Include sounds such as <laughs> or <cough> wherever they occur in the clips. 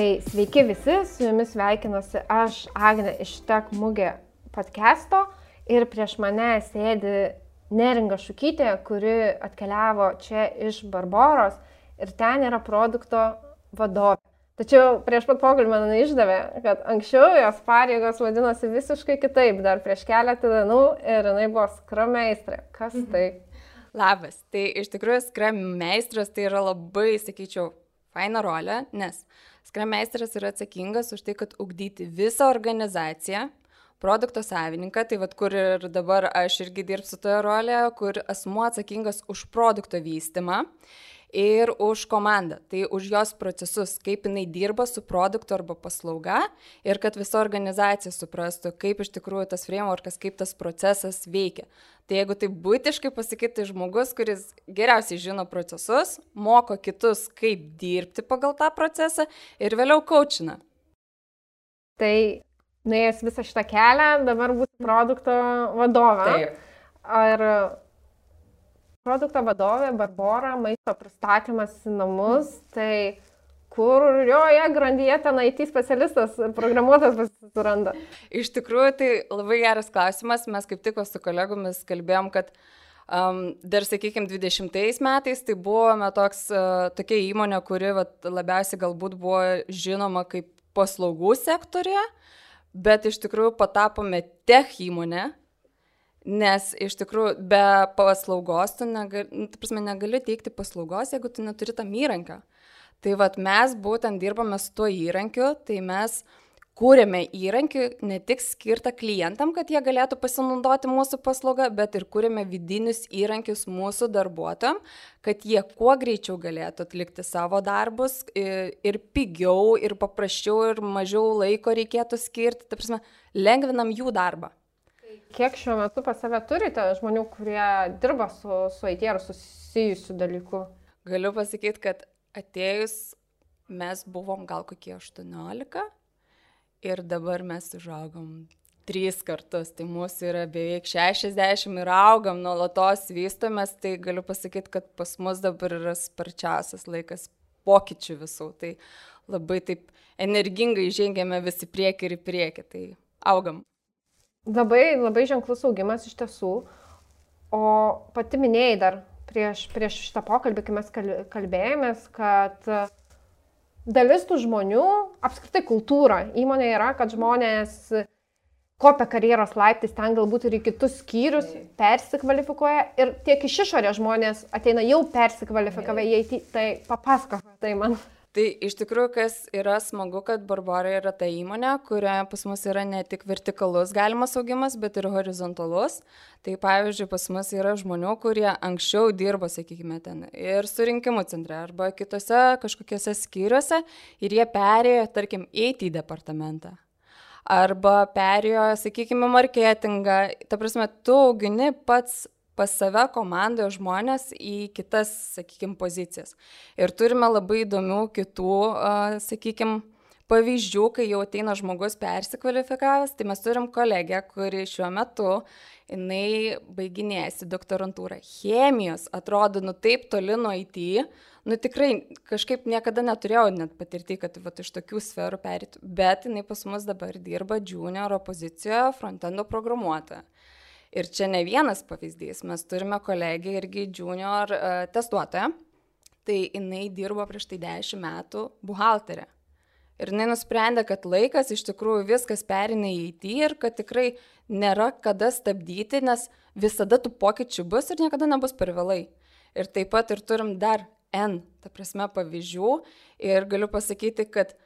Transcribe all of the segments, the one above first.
Tai sveiki visi, su jumis sveikinuosi aš, Agne, iš Tek Mugė podcast'o ir prieš mane sėdi Neringa Šukytė, kuri atkeliavo čia iš Barbaros ir ten yra produkto vadovė. Tačiau prieš pat pokalbį man išdavė, kad anksčiau jos pareigos vadinosi visiškai kitaip, dar prieš keletą dienų ir jinai buvo skrameistrė. Kas mhm. tai? Labas, tai iš tikrųjų skrammeistras tai yra labai, sakyčiau, faina rolė, nes skrammeistras yra atsakingas už tai, kad ugdyti visą organizaciją, produkto savininką, tai vad kur ir dabar aš irgi dirbsiu toje rolėje, kur asmuo atsakingas už produkto vystimą ir už komandą, tai už jos procesus, kaip jinai dirba su produktu arba paslauga ir kad visa organizacija suprastų, kaip iš tikrųjų tas frameworkas, kaip tas procesas veikia. Tai jeigu tai būtiškai pasakyti, tai žmogus, kuris geriausiai žino procesus, moko kitus, kaip dirbti pagal tą procesą ir vėliau kočina. Tai nuėjęs visą šitą kelią, dabar būtų produkto vadovė. Taip. Ar produkto vadovė Barbara, maisto pristatymas į namus, tai kurioje grandyje ten IT specialistas, programuotojas suranda? Iš tikrųjų, tai labai geras klausimas. Mes kaip tik su kolegomis kalbėjom, kad um, dar, sakykime, 20 metais tai buvome toks, uh, tokia įmonė, kuri vat, labiausiai galbūt buvo žinoma kaip paslaugų sektorija, bet iš tikrųjų patapome tech įmonė Nes iš tikrųjų be paslaugos tu negali, nu, prasme, negali teikti paslaugos, jeigu tu neturi tam įrankio. Tai vad mes būtent dirbame su tuo įrankiu, tai mes kūrėme įrankį ne tik skirtą klientam, kad jie galėtų pasinaudoti mūsų paslaugą, bet ir kūrėme vidinius įrankius mūsų darbuotojam, kad jie kuo greičiau galėtų atlikti savo darbus ir, ir pigiau, ir paprasčiau, ir mažiau laiko reikėtų skirti, tai prasme, lengvinam jų darbą. Kiek šiuo metu pas save turite žmonių, kurie dirba su, su IT ar susijusiu dalyku? Galiu pasakyti, kad atėjus mes buvom gal kokie 18 ir dabar mes užaugom tris kartus, tai mūsų yra beveik 60 ir augam, nuolatos vystomės, tai galiu pasakyti, kad pas mus dabar yra sparčiausias laikas pokyčių visų, tai labai taip energingai žengėme visi prieki ir į priekį, tai augam. Labai, labai ženklus augimas iš tiesų. O pati minėjai dar prieš, prieš šitą pokalbį, kai mes kalbėjomės, kad dalis tų žmonių, apskritai kultūra įmonė yra, kad žmonės kopia karjeros laiptais, ten galbūt ir į kitus skyrius, persikvalifikuoja ir tiek iš išorės žmonės ateina jau persikvalifikavę, jie tai papasako tai man. Tai iš tikrųjų, kas yra smagu, kad Barbara yra ta įmonė, kurioje pas mus yra ne tik vertikalus galimas augimas, bet ir horizontalus. Tai pavyzdžiui, pas mus yra žmonių, kurie anksčiau dirbo, sakykime, ten ir surinkimų centre arba kitose kažkokiose skyriuose ir jie perėjo, tarkim, eiti į departamentą. Arba perėjo, sakykime, marketingą. Ta prasme, tu augini pats pas save komandoje žmonės į kitas, sakykime, pozicijas. Ir turime labai įdomių kitų, sakykime, pavyzdžių, kai jau ateina žmogus persikvalifikavęs, tai mes turim kolegę, kuri šiuo metu, jinai baiginėjasi doktorantūrą. Chemijos atrodo, nu taip toli nuo IT, nu tikrai kažkaip niekada neturėjau net patirti, kad va, iš tokių sferų perėtų, bet jinai pas mus dabar dirba junioro pozicijoje frontendo programuotoja. Ir čia ne vienas pavyzdys, mes turime kolegiją irgi junior uh, testuotoją, tai jinai dirbo prieš tai 10 metų buhalterė. Ir jinai nusprendė, kad laikas iš tikrųjų viskas perina į IT ir kad tikrai nėra kada stabdyti, nes visada tų pokyčių bus ir niekada nebus per vėlai. Ir taip pat ir turim dar N, ta prasme, pavyzdžių ir galiu pasakyti, kad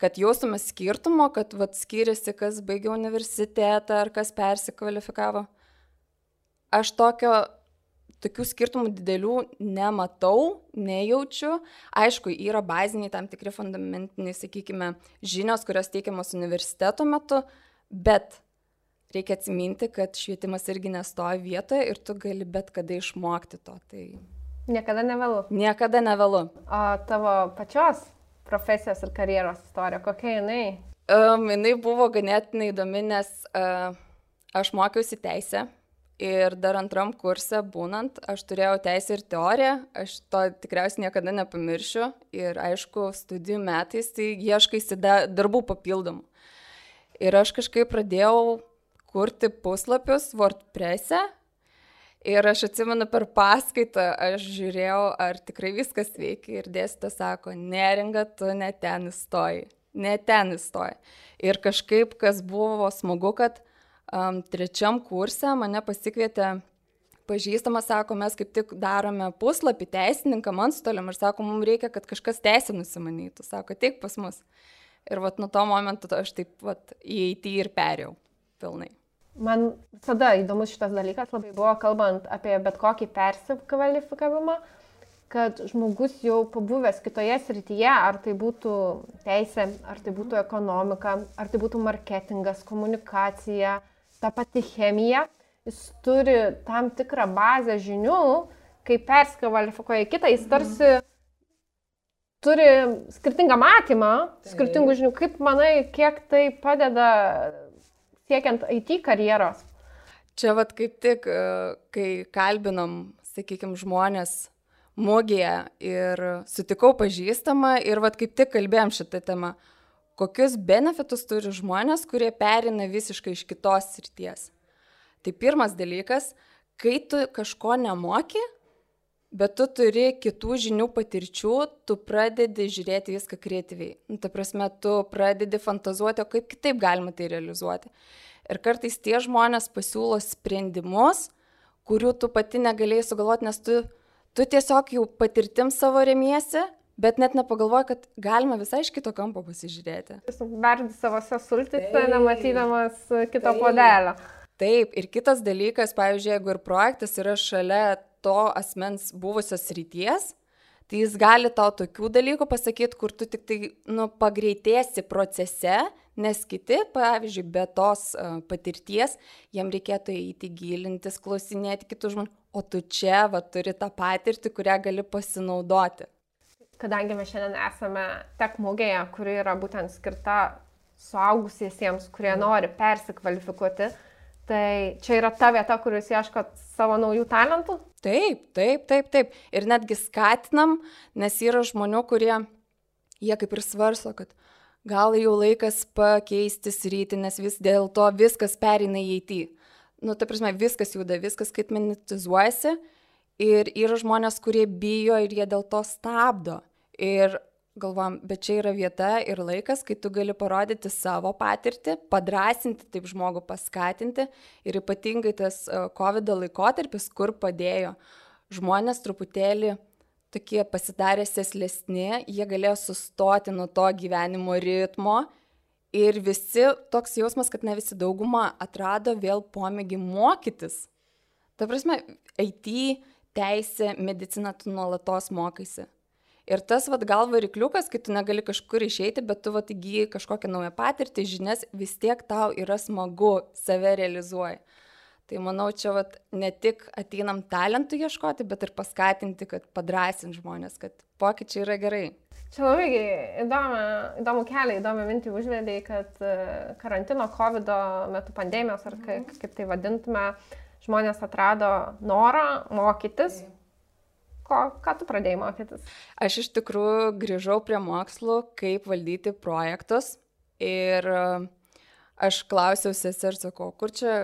kad jaustume skirtumo, kad vat, skiriasi, kas baigė universitetą ar kas persikvalifikavo aš tokio, tokių skirtumų didelių nematau, nejaučiu. Aišku, yra baziniai tam tikri fundamentiniai, sakykime, žinios, kurios teikiamos universiteto metu, bet reikia atsiminti, kad švietimas irgi nestoja vietoje ir tu gali bet kada išmokti to. Tai... Niekada nevėlu. Niekada nevėlu. O tavo pačios profesijos ir karjeros istorija, kokia jinai? Um, jinai buvo ganėtinai įdomi, nes uh, aš mokiausi teisę Ir dar antram kurse būnant, aš turėjau teisę ir teoriją, aš to tikriausiai niekada nepamiršiu. Ir aišku, studijų metais tai ieškaisi darbų papildomų. Ir aš kažkaip pradėjau kurti puslapius WordPress'e. Ir aš atsimenu per paskaitą, aš žiūrėjau, ar tikrai viskas veikia. Ir dėstytas sako, neringa, tu ne ten įstoji. Ne ten įstoji. Ir kažkaip, kas buvo smagu, kad um, trečiam kurse mane pasikvietė pažįstamas, sako, mes kaip tik darome puslapį teisininkam antstoliam ir sako, mums reikia, kad kažkas teisė nusimanytų. Sako, teik pas mus. Ir vat nuo to momento aš taip vat įeiti ir perėjau pilnai. Man visada įdomus šitas dalykas labai buvo, kalbant apie bet kokį persikvalifikavimą, kad žmogus jau pabuvęs kitoje srityje, ar tai būtų teisė, ar tai būtų ekonomika, ar tai būtų marketingas, komunikacija, ta pati chemija, jis turi tam tikrą bazę žinių, kai persikvalifikuoja kitą, jis tarsi turi skirtingą matymą, tai. skirtingų žinių. Kaip manai, kiek tai padeda siekiant IT karjeros? Čia vad kaip tik, e, kai kalbinom, sakykime, žmonės mūgėje ir sutikau pažįstamą ir vad kaip tik kalbėjom šitą temą kokius benefitus turi žmonės, kurie perina visiškai iš kitos srities. Tai pirmas dalykas, kai tu kažko nemoki, bet tu turi kitų žinių patirčių, tu pradedi žiūrėti viską kreatyviai. Nu, ta prasme, tu pradedi fantazuoti, o kaip kitaip galima tai realizuoti. Ir kartais tie žmonės pasiūlo sprendimus, kurių tu pati negalėjai sugalvoti, nes tu, tu tiesiog jau patirtim savo remiesi bet net nepagalvoju, kad galima visai iš kito kampo pasižiūrėti. Jis verdi savose sultise, nematydamas kito Taip. podelio. Taip, ir kitas dalykas, pavyzdžiui, jeigu ir projektas yra šalia to asmens buvusios ryties, tai jis gali tau tokių dalykų pasakyti, kur tu tik tai nu, pagreitėsi procese, nes kiti, pavyzdžiui, be tos uh, patirties, jiem reikėtų įti gilintis, klausinėti kitų žmonių, o tu čia va, turi tą patirtį, kurią gali pasinaudoti kadangi mes šiandien esame tek mūgėje, kuri yra būtent skirta suaugusiesiems, kurie nori persikvalifikuoti, tai čia yra ta vieta, kur jūs ieškot savo naujų talentų? Taip, taip, taip, taip. Ir netgi skatinam, nes yra žmonių, kurie, jie kaip ir svarso, kad gal jau laikas pakeisti sritį, nes vis dėl to viskas perina į IT. Nu, ta prasme, viskas juda, viskas skaitmenizuojasi. Ir yra žmonės, kurie bijo ir jie dėl to stabdo. Ir galvom, bet čia yra vieta ir laikas, kai tu gali parodyti savo patirtį, padrasinti taip žmogų, paskatinti ir ypatingai tas e, COVID laikotarpis, kur padėjo žmonės truputėlį tokie pasidarė seslesni, jie galėjo sustoti nuo to gyvenimo ritmo ir visi toks jausmas, kad ne visi dauguma atrado vėl pomėgį mokytis. Ta prasme, IT, teisė, medicina, tu nuolatos mokaisi. Ir tas vad gal varikliukas, kai tu negali kažkur išeiti, bet tu vad įgyji kažkokią naują patirtį, žinias, vis tiek tau yra smagu, save realizuoji. Tai manau, čia vat, ne tik ateinam talentų ieškoti, bet ir paskatinti, kad padrasint žmonės, kad pokyčiai yra gerai. Čia labai įdomu, įdomu kelią, įdomu mintį užvedėjai, kad e, karantino, COVID metu pandemijos, ar kaip, kaip tai vadintume, žmonės atrado norą mokytis. Taip ko, ką tu pradėjai mokytis? Aš iš tikrųjų grįžau prie mokslų, kaip valdyti projektus ir e, aš klausiau sesers, sakau, kur čia,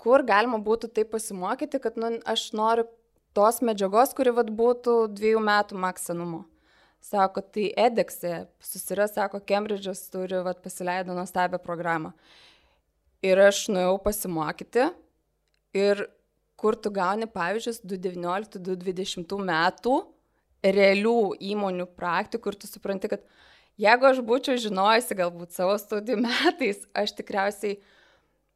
kur galima būtų taip pasimokyti, kad nu, aš noriu tos medžiagos, kuri vad būtų dviejų metų maksimum. Sako, tai edekse susiras, sako, Cambridge'as turi, vad pasileido nuostabią programą. Ir aš nuėjau pasimokyti ir kur tu gauni pavyzdžius 2019-2020 metų realių įmonių praktikų ir tu supranti, kad jeigu aš būčiau žinojusi galbūt savo studijų metais, aš tikriausiai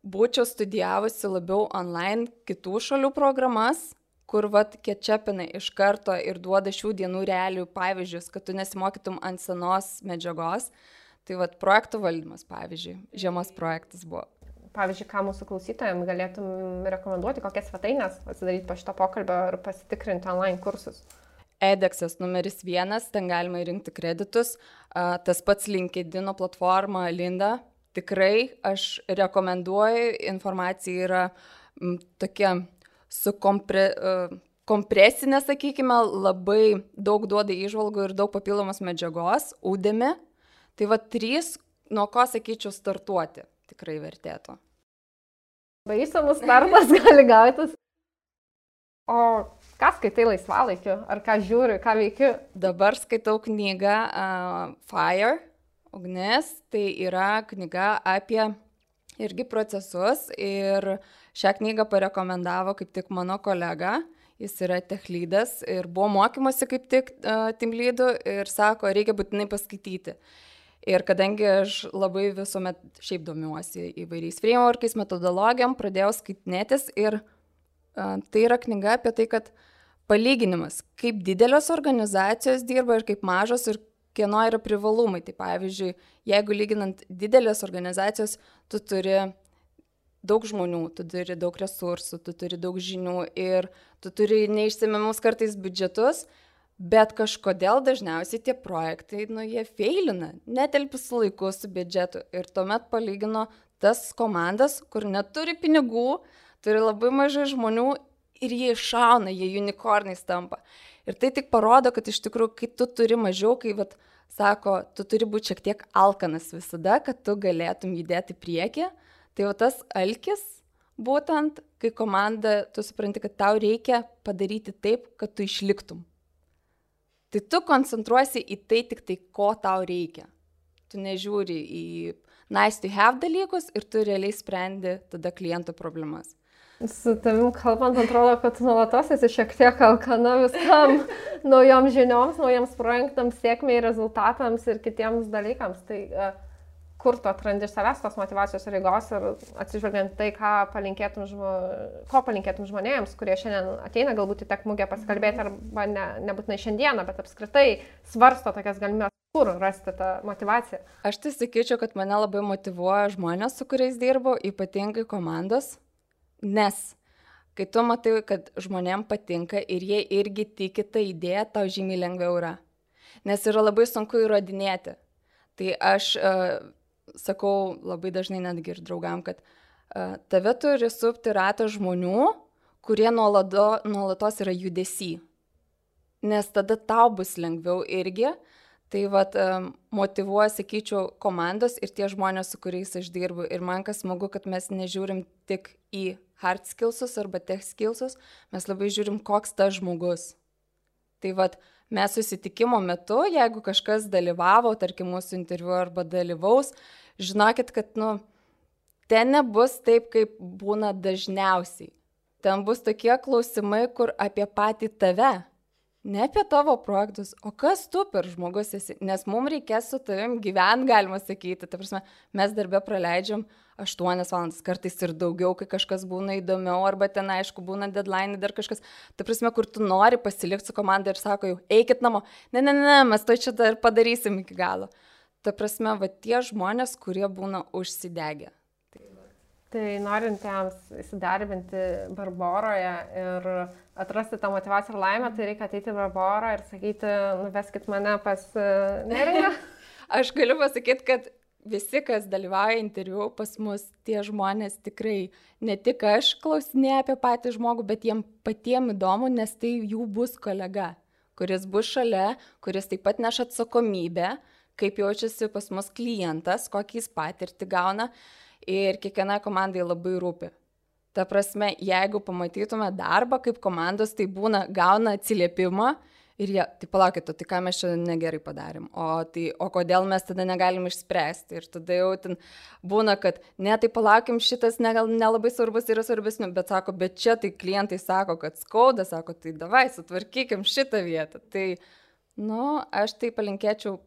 būčiau studijavusi labiau online kitų šalių programas, kur vat kečiapina iš karto ir duoda šių dienų realių pavyzdžius, kad tu nesimokytum ant senos medžiagos. Tai vat projektų valdymas, pavyzdžiui, žiemos projektas buvo pavyzdžiui, ką mūsų klausytojams galėtum rekomenduoti, kokias svetainės pasidaryti po šito pokalbio ir pasitikrinti online kursus? Edexas numeris vienas, ten galima įrinkti kreditus. Tas pats LinkedIn platforma Linda. Tikrai aš rekomenduoju, informacija yra tokia su kompre, uh, kompresinė, sakykime, labai daug duoda įžvalgų ir daug papildomos medžiagos, ūdėmi. Tai va trys, nuo ko sakyčiau, startuoti tikrai vertėtų. Baisamus startas <laughs> gali gautis. O ką skaitai laisvalaikiu? Ar ką žiūri, ką veikiu? Dabar skaitau knygą uh, Fire, ugnis. Tai yra knyga apie irgi procesus ir šią knygą parekomendavo kaip tik mano kolega. Uh, jis yra techlydas ir buvo mokymosi kaip tik uh, timlydų ir sako, reikia būtinai paskaityti. Ir kadangi aš labai visuomet šiaip domiuosi įvairiais frameworkais, metodologijom, pradėjau skaitinėtis ir uh, tai yra knyga apie tai, kad palyginimas, kaip didelės organizacijos dirba ir kaip mažos ir kieno yra privalumai. Tai pavyzdžiui, jeigu lyginant didelės organizacijos, tu turi daug žmonių, tu turi daug resursų, tu turi daug žinių ir tu turi neišsimimus kartais biudžetus, bet kažkodėl dažniausiai tie projektai, nu, jie feilina, netelpi su laiku, su biudžetu. Ir tuomet palygino tas komandas, kur neturi pinigų, turi labai mažai žmonių ir jie iššauna, jie unikornais tampa. Ir tai tik parodo, kad iš tikrųjų, kai tu turi mažiau, kai, vat, sako, tu turi būti šiek tiek alkanas visada, kad tu galėtum judėti prieki, Tai jau tas alkis, būtent, kai komanda, tu supranti, kad tau reikia padaryti taip, kad tu išliktum. Tai tu koncentruosi į tai tik tai, ko tau reikia. Tu nežiūri į nice to have dalykus ir tu realiai sprendi tada kliento problemas. Su tavim kalbant, atrodo, kad tu nuolatos esi šiek tiek alkana viskam, <laughs> naujom žinioms, naujiems projektams, sėkmiai, rezultatams ir kitiems dalykams. Tai uh, kur tu atrandi iš savęs tos motivacijos ir jėgos ir atsižvelgiant tai, ką palinkėtum, žmo, ko palinkėtum žmonėms, kurie šiandien ateina galbūt į tek mugę pasikalbėti arba ne, nebūtinai šiandieną, bet apskritai svarsto tokias galimybės, kur rasti tą motivaciją. Aš tai sakyčiau, kad mane labai motivuoja žmonės, su kuriais dirbu, ypatingai komandos, nes kai tu matai, kad žmonėm patinka ir jie irgi tiki tą idėją, tau žymiai lengviau yra. Nes yra labai sunku įrodinėti. Tai aš uh, sakau labai dažnai netgi ir draugam, kad uh, tave turi supti ratas žmonių, kurie nuolado, nuolatos yra judesi. Nes tada tau bus lengviau irgi. Tai vad um, motivuoja, sakyčiau, komandos ir tie žmonės, su kuriais aš dirbu. Ir man kas smagu, kad mes nežiūrim tik į hard skillsus arba tech skillsus, mes labai žiūrim, koks tas žmogus. Tai vad, mes susitikimo metu, jeigu kažkas dalyvavo, tarkim, mūsų interviu arba dalyvaus, žinokit, kad, nu, ten nebus taip, kaip būna dažniausiai. Ten bus tokie klausimai, kur apie patį tave, ne apie tavo projektus, o kas tu per žmogus esi, nes mums reikės su tavim gyventi, galima sakyti. Ta prasme, mes darbę praleidžiam 8 valandas, kartais ir daugiau, kai kažkas būna įdomiau, arba ten, aišku, būna deadline, dar kažkas. Ta prasme, kur tu nori pasilikti su komanda ir sako, jau eikit namo. Ne, ne, ne, mes to čia dar padarysim iki galo ta prasme, va tie žmonės, kurie būna užsidegę. Tai, norintiems įsidarbinti Barboroje ir atrasti tą motivaciją ir laimę, tai reikia ateiti į Barborą ir sakyti, nuveskit mane pas e, neringą. <laughs> Aš galiu pasakyti, kad visi, kas dalyvauja interviu pas mus, tie žmonės tikrai, ne tik aš klausinėjau apie patį žmogų, bet jiem patiem įdomu, nes tai jų bus kolega, kuris bus šalia, kuris taip pat neš atsakomybę, kaip jaučiasi pas mus klientas, kokį jis patirtį gauna ir kiekvienai komandai labai rūpi. Ta prasme, jeigu pamatytume darbą kaip komandos, tai būna, gauna atsiliepimą ir jie, tai palaukit, tai ką mes čia negerai padarėm, o, tai, o kodėl mes tada negalim išspręsti. Ir tada jau ten būna, kad ne, tai palaukim, šitas negal, nelabai svarbus yra svarbesniu, bet sako, bet čia tai klientai sako, kad skauda, sako, tai davai, sutvarkykim šitą vietą. Tai, nu, aš tai palinkėčiau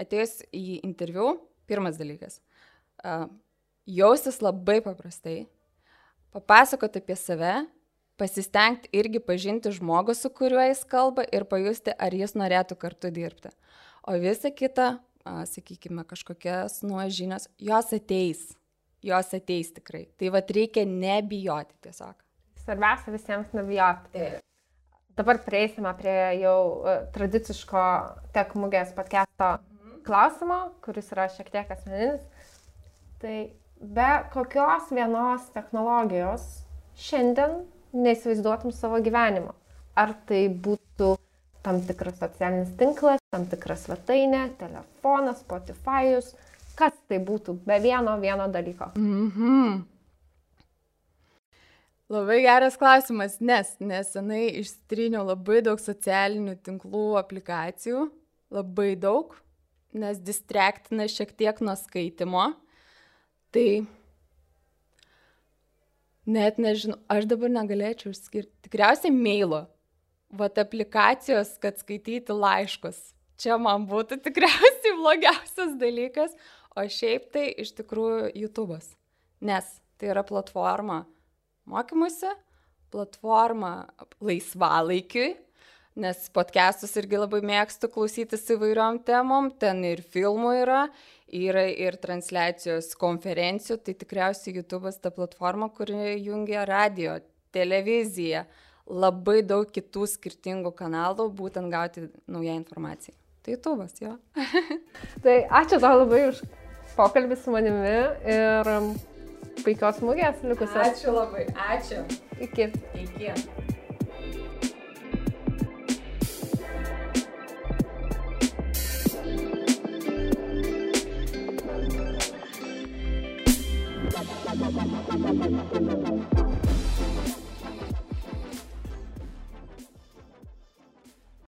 atėjus į interviu, pirmas dalykas uh, - jaustis labai paprastai, papasakoti apie save, pasistengti irgi pažinti žmogų, su kuriuo jis kalba ir pajusti, ar jis norėtų kartu dirbti. O visa kita, sakykime, kažkokias nuožinios, jos ateis. Jos ateis tikrai. Tai vad reikia nebijoti tiesiog. Svarbiausia visiems nebijoti. Taip. Dabar prieisime prie jau uh, tradiciško tek mugės podcast'o klausimo, kuris yra šiek tiek asmeninis. Tai be kokios vienos technologijos šiandien neįsivaizduotum savo gyvenimo. Ar tai būtų tam tikras socialinis tinklas, tam tikras svetainė, telefonas, Spotify'us, kas tai būtų be vieno vieno dalyko. Mhm. Labai geras klausimas, nes nesenai išstryniau labai daug socialinių tinklų aplikacijų, labai daug, nes distraktina šiek tiek nuo skaitimo. Tai net nežinau, aš dabar negalėčiau išskirti. Tikriausiai mailo. Vat aplikacijos, kad skaityti laiškus. Čia man būtų <laughs> tikriausiai blogiausias dalykas, o šiaip tai iš tikrųjų YouTube'as. Nes tai yra platforma mokymuose, platformą laisvalaikiui, nes podcastus irgi labai mėgstu klausytis įvairiom temom, ten ir filmų yra, yra ir transliacijos konferencijų, tai tikriausiai YouTube'as ta platforma, kuri jungia radio, televiziją, labai daug kitų skirtingų kanalų, būtent gauti naują informaciją. Tai YouTube'as, jo. <laughs> tai ačiū tau labai už pokalbį su manimi ir puikios mūgės likusios. Ačiū labai, ačiū. Iki. Iki.